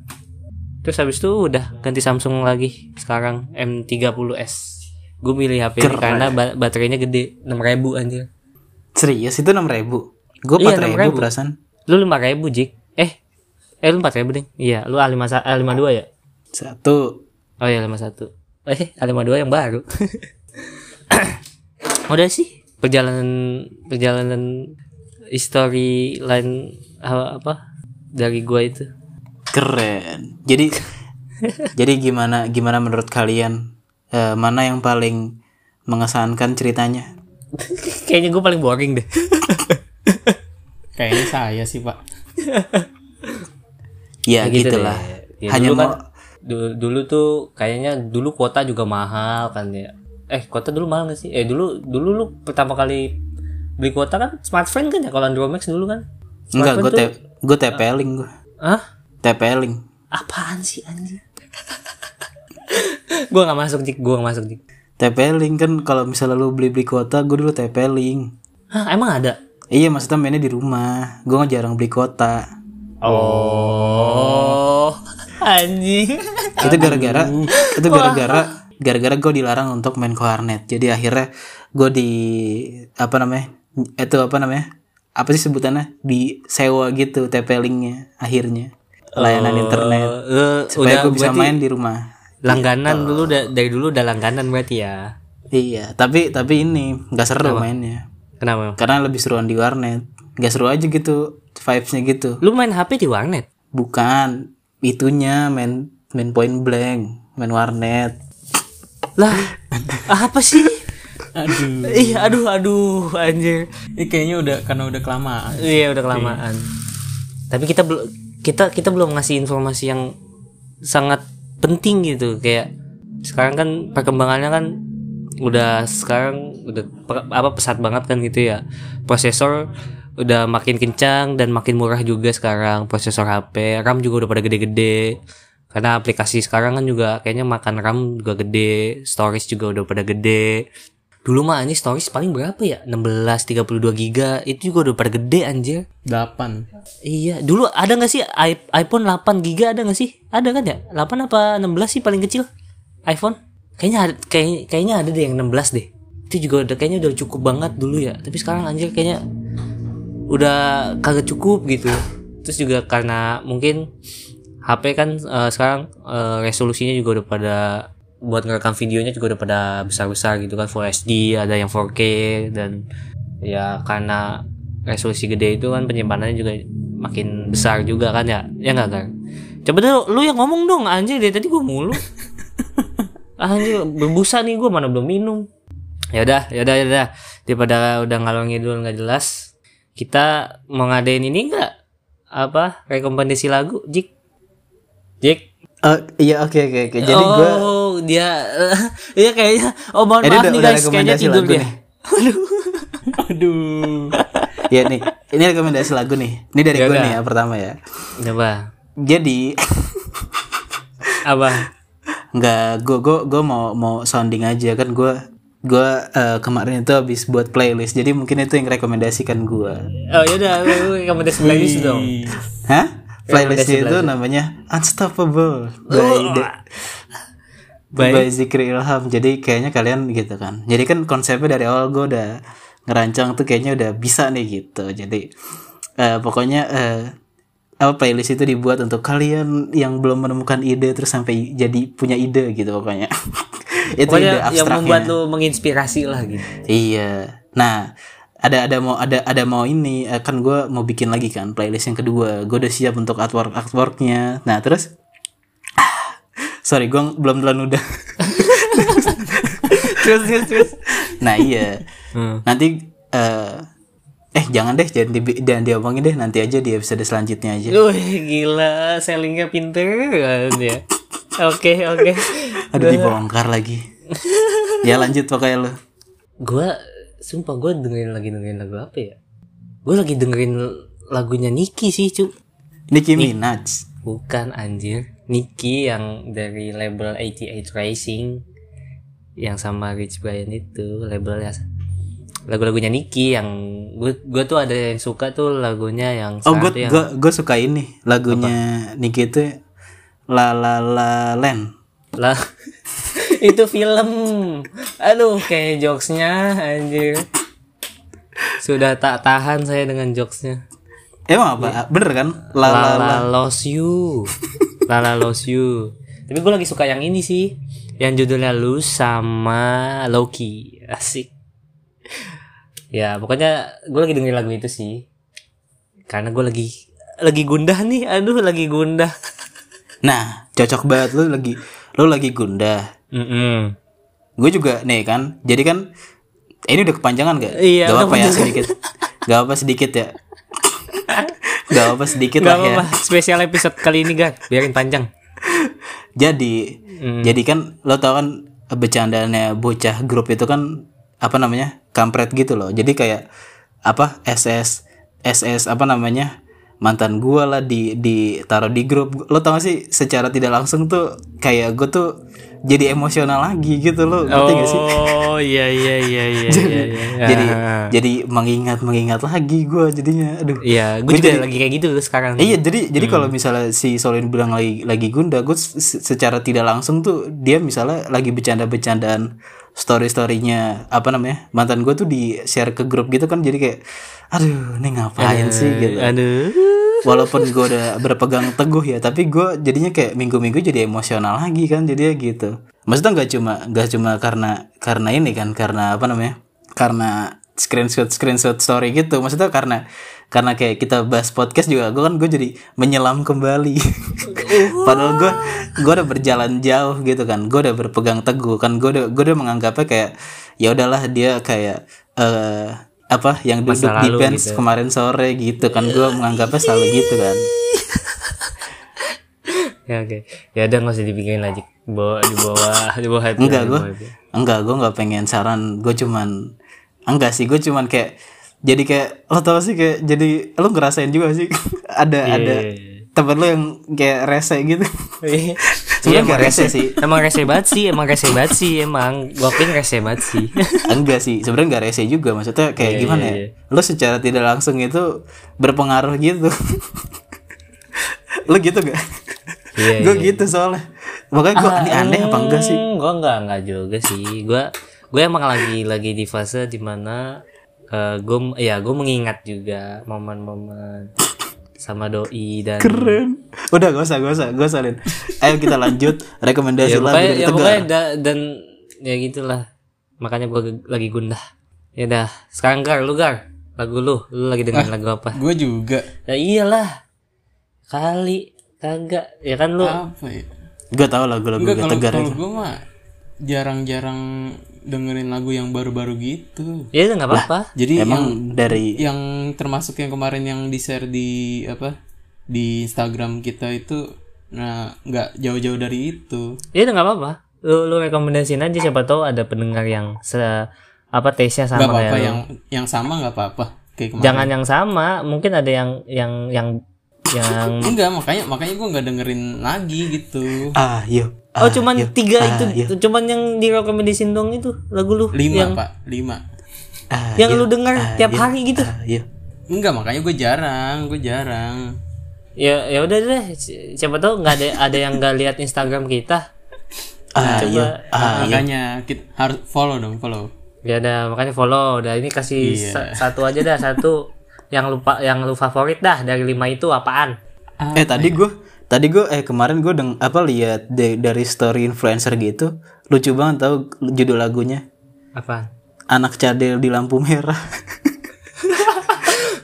terus habis itu udah ganti Samsung lagi sekarang M30s gue milih HP ini Keren. karena ba- baterainya gede 6000 anjir serius itu enam ribu? Gue Iya, empat ribu 6.000. perasaan lu 5000 Jik. Eh eh lu 4000 ding. Iya lu A5 A52 ya? Satu. Oh iya 51 Eh A52 yang baru. Udah sih Perjalanan Perjalanan History line apa, apa Dari gua itu. Keren. Jadi jadi gimana gimana menurut kalian? Eh, mana yang paling mengesankan ceritanya? Kayaknya gue paling boring deh. Kayaknya saya sih pak. ya, gitu gitulah. Ya, hanya dulu mau kan, dulu, dulu tuh kayaknya dulu kuota juga mahal kan ya Eh kuota dulu mahal gak sih? Eh dulu dulu lu pertama kali beli kuota kan smartphone kan ya kalau Andromax dulu kan enggak gue Smartphone te gue TP-Link gue Hah? TP-Link Apaan sih anjir? gue gak masuk Jik, gue gak masuk Jik TP-Link kan kalau misalnya lu beli beli kuota gue dulu TP-Link Hah emang ada? iya maksudnya mainnya di rumah gue nggak jarang beli kuota Oh, anjing. itu gara-gara itu gara-gara gara-gara gue dilarang untuk main ke warnet jadi akhirnya gue di apa namanya itu apa namanya apa sih sebutannya di sewa gitu TP-Linknya akhirnya. Layanan internet. Lu supaya gue bisa main di rumah. langganan dulu da- dari dulu udah langganan berarti ya. iya tapi tapi ini nggak seru mainnya. Kenapa? karena lebih seruan di warnet nggak seru aja gitu vibesnya gitu. Lu main HP di warnet? bukan. Itunya main main point blank main warnet Lah, apa sih? Aduh. Ih, aduh, aduh, anjir. Ini kayaknya udah karena udah kelamaan. Iya, udah kelamaan. Tapi kita belum kita kita belum ngasih informasi yang sangat penting gitu kayak sekarang kan perkembangannya kan udah sekarang udah apa pesat banget kan gitu ya prosesor udah makin kencang dan makin murah juga sekarang prosesor HP RAM juga udah pada gede-gede karena aplikasi sekarang kan juga kayaknya makan RAM juga gede storage juga udah pada gede Dulu mah anjir stories paling berapa ya? 16 32 giga. Itu juga udah pada gede anjir. 8. Iya, dulu ada nggak sih iPhone 8 giga ada nggak sih? Ada kan ya? 8 apa 16 sih paling kecil? iPhone? Kayaknya ada, kayak, kayaknya ada deh yang 16 deh. Itu juga udah kayaknya udah cukup banget dulu ya. Tapi sekarang anjir kayaknya udah kagak cukup gitu. Terus juga karena mungkin HP kan eh, sekarang eh, resolusinya juga udah pada buat ngerekam videonya juga udah pada besar-besar gitu kan Full HD, ada yang 4K dan ya karena resolusi gede itu kan penyimpanannya juga makin besar juga kan ya. Ya nggak kan coba deh lu yang ngomong dong anjir dari tadi gue mulu. Anjir berbusa nih gue mana belum minum. Ya udah ya udah ya udah. Daripada udah ngalor ngidul nggak jelas kita mau ngadain ini nggak? Apa rekomendasi lagu? Jik Jik Oh, iya oke oke oke. Jadi oh, gue dia iya kayaknya. Oh mohon Ini maaf udah- nih guys. Kayaknya tidur dia. nih. Aduh. ya nih, ini rekomendasi lagu nih. Ini dari Ya gue nih ya pertama ya. coba. Jadi apa? Nggak gue gue gue mau mau sounding aja. Kan gue gue eh, kemarin itu habis buat playlist. Jadi mungkin itu yang rekomendasikan gue oh yaudah rekomendasi playlist dong. Hah playlistnya itu namanya Unstoppable by The- By- by Zikri Ilham. Jadi kayaknya kalian gitu kan. Jadi kan konsepnya dari awal gue udah ngerancang tuh kayaknya udah bisa nih gitu. Jadi eh, pokoknya eh, apa playlist itu dibuat untuk kalian yang belum menemukan ide terus sampai jadi punya ide gitu pokoknya. Itu ide pokoknya yang abstraknya. membuat lu menginspirasi lah gitu. Iya. Nah, ada ada mau ada ada mau ini eh, kan gue mau bikin lagi kan playlist yang kedua. Gue udah siap untuk artwork artworknya. Nah terus, sorry gue belum telan udah. terus terus terus nah iya. Hmm. Nanti eh eh jangan deh jangan di, jangan diomongin deh nanti aja di episode selanjutnya aja. Wih gila sellingnya pinter kan ya oke oke Aduh dibongkar lagi. ya lanjut pokoknya lo. gue sumpah gue dengerin lagi dengerin lagu apa ya gue lagi dengerin lagunya Niki sih cu Nicki Minaj. bukan anjir Niki yang dari label 88 Racing yang sama Rich Brian itu labelnya lagu-lagunya Niki yang gue gue tuh ada yang suka tuh lagunya yang Oh gue yang gue gue suka ini lagunya Nicki itu La La La Land. lah itu film. Aduh kayak jokesnya anjir. Sudah tak tahan saya dengan jokesnya. Emang apa? Bener kan? La la la. Lost you. Lala lost you. Tapi gue lagi suka yang ini sih. Yang judulnya lu sama Loki. Asik. Ya pokoknya gue lagi dengerin lagu itu sih. Karena gue lagi lagi gundah nih. Aduh lagi gundah. Nah, cocok banget lu lagi lu lagi gundah. Mm-mm. Gue juga nih kan. Jadi kan ini udah kepanjangan gak? Iya, Gak apa ya sedikit. Gak apa sedikit ya. Gak apa sedikit Gak lah ya. apa-apa spesial episode kali ini kan biarin panjang Jadi Hmm. jadi kan lo tau kan bercandaannya bocah grup itu kan apa namanya? kampret gitu loh. Jadi kayak apa SS SS apa namanya? Mantan gua lah di di taruh di grup lo tau gak sih secara tidak langsung tuh kayak gue tuh jadi emosional lagi gitu lo ngerti gak sih oh iya iya iya iya jadi iya, iya. jadi jadi mengingat mengingat lagi gue jadinya aduh Iya, gue juga jadi- lagi kayak gitu sekarang. Iya jadi jadi Hmm. kalau misalnya si Solin bilang lagi lagi gunda, gue se- secara tidak langsung tuh dia misalnya lagi bercanda-bercandaan story storynya apa namanya mantan gue tuh di share ke grup gitu kan jadi kayak aduh ini ngapain sih gitu. Aduh. Walaupun gue udah berpegang teguh ya, tapi gue jadinya kayak minggu-minggu jadi emosional lagi kan jadinya gitu. Maksudnya nggak cuma nggak cuma karena karena ini kan karena apa namanya karena screenshot screenshot story gitu maksudnya karena karena kayak kita bahas podcast juga gue kan gue jadi menyelam kembali. Padahal gue gue udah berjalan jauh gitu kan. Gue udah berpegang teguh kan. Gue udah gue udah menganggapnya kayak ya udahlah dia kayak eh apa yang duduk di bench gitu. kemarin sore gitu kan. Gue menganggapnya selalu gitu kan. Ya oke. Ya udah nggak usah dipikirin lagi. Bawa di bawah di bawah enggak gue enggak gue nggak pengen saran. Gue cuman enggak sih gue cuman kayak jadi kayak lo tau sih kayak jadi lo ngerasain juga sih ada Iya, ada iya, iya. temen lu yang kayak rese gitu Iya, Sebenarnya emang gak rese sih. Emang rese banget sih, emang rese banget sih, emang. Gua ping rese banget sih. enggak sih sebenarnya nggak rese juga maksudnya kayak Iya, gimana iya, ya lu secara tidak langsung itu berpengaruh gitu lu gitu gak Iya, gue iya. gitu soalnya makanya gue ini aneh apa enggak sih Hmm, Gua enggak, enggak juga sih. Gua gue emang lagi lagi di fase di mana eh gue ya gue mengingat juga momen-momen sama doi dan keren. Udah gak usah gak usah gak usah Lin. ayo kita lanjut rekomendasi ya lagu dari ya Tegar. pokoknya da- dan ya gitulah. Makanya gue lagi gundah. Ya dah sekarang gar lu gar lagu lu. Lu lagi dengerin lagu apa? Gue juga. ya iyalah. Kali kagak. Ya kan lu? Apa ya? gue tahu lagu-lagu gue Tegar kalau gue mah jarang-jarang dengerin lagu yang baru-baru gitu. ya udah nggak apa-apa Jadi yang emang dari yang termasuk yang kemarin yang di share di apa di Instagram kita itu nah nggak jauh-jauh dari itu ya udah nggak apa-apa lu lu rekomendasiin aja siapa tahu ada pendengar yang se apa taste nya nggak sama kayak apa-apa lu. yang yang sama nggak apa-apa kayak kemarin jangan yang sama mungkin ada yang yang yang yang enggak makanya makanya gue nggak dengerin lagi gitu. Ayo oh cuman ayo, tiga ayo, itu cuman yang direkomendasiin dong itu lagu lu lima yang pak. Lima. Yang ayo, lu denger tiap ayo, hari gitu? Ayo. enggak makanya gue jarang gue jarang. Ya ya udah deh. Si- siapa tahu nggak ada ada yang nggak lihat Instagram kita. Ayo ayo makanya kita harus follow dong follow. Ya udah makanya follow. Udah ini kasih Iya. sa- satu aja dah satu yang lupa yang lu favorit dah dari lima itu apaan? Eh tadi gue tadi gue eh kemarin gue deng apa lihat de- dari story influencer gitu lucu banget tahu judul lagunya. Apaan? Anak cadel di lampu merah.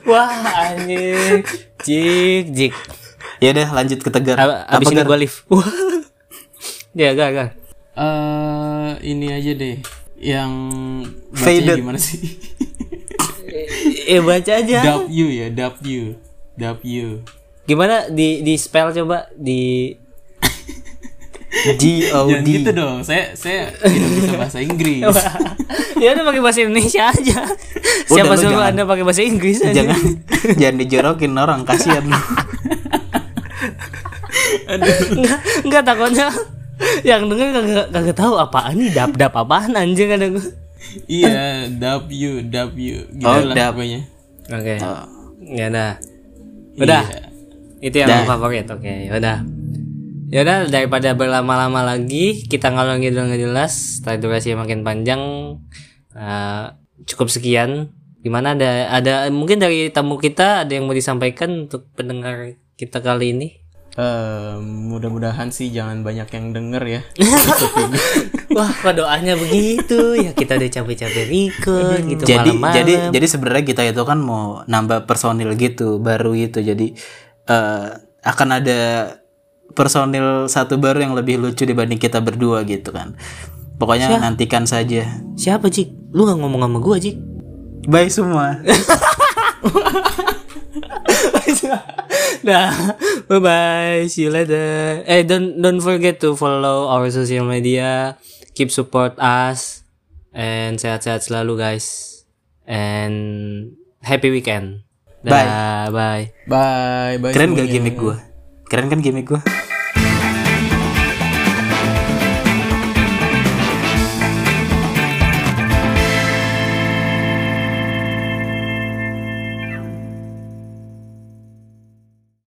Wah anjing. Jik jik. Ya udah lanjut ke tegar. Ab- abis ini Gar? gua live. Wah. ya gak gak eh ini aja deh. Yang Faded. gimana sih eh baca aja W ya W W gimana di di spell coba di G O Jangan D gitu dong. Saya saya tidak bisa bahasa Inggris. ya udah pakai bahasa Indonesia aja siapa lu suruh jangan. anda pakai bahasa Inggris aja jangan jangan dijorokin orang kasihan Enggak, enggak takutnya yang denger kagak kagak tahu apaan nih dap dap apaan anjing ada gue. Iya, W W gitu Oh, lah dap. pokoknya. Oke. Oh. Ya udah. Udah. Iya. Itu yang Dah. favorit. Oke, ya udah. Ya udah daripada berlama-lama lagi kita ngalor ngidul nggak jelas, setelah durasi makin panjang eh, cukup sekian. Gimana ada ada mungkin dari tamu kita ada yang mau disampaikan untuk pendengar kita kali ini? Eh, mudah-mudahan sih jangan banyak yang denger ya. Wah, kok doanya begitu? Ya kita udah capek-capek record gitu jadi malam-malam. jadi jadi sebenarnya kita itu kan mau nambah personil gitu baru gitu jadi eh, akan ada personil satu baru yang lebih lucu dibanding kita berdua gitu kan pokoknya nantikan saja Siapa, Cik? Lu gak ngomong sama gua, Cik? Bye semua Dah, bye bye. See you later. Eh, don't don't forget to follow our social media. Keep support us and sehat-sehat selalu guys. And happy weekend. Dah, bye. Bye bye. keren gak gimmick gua keren kan gimmick gua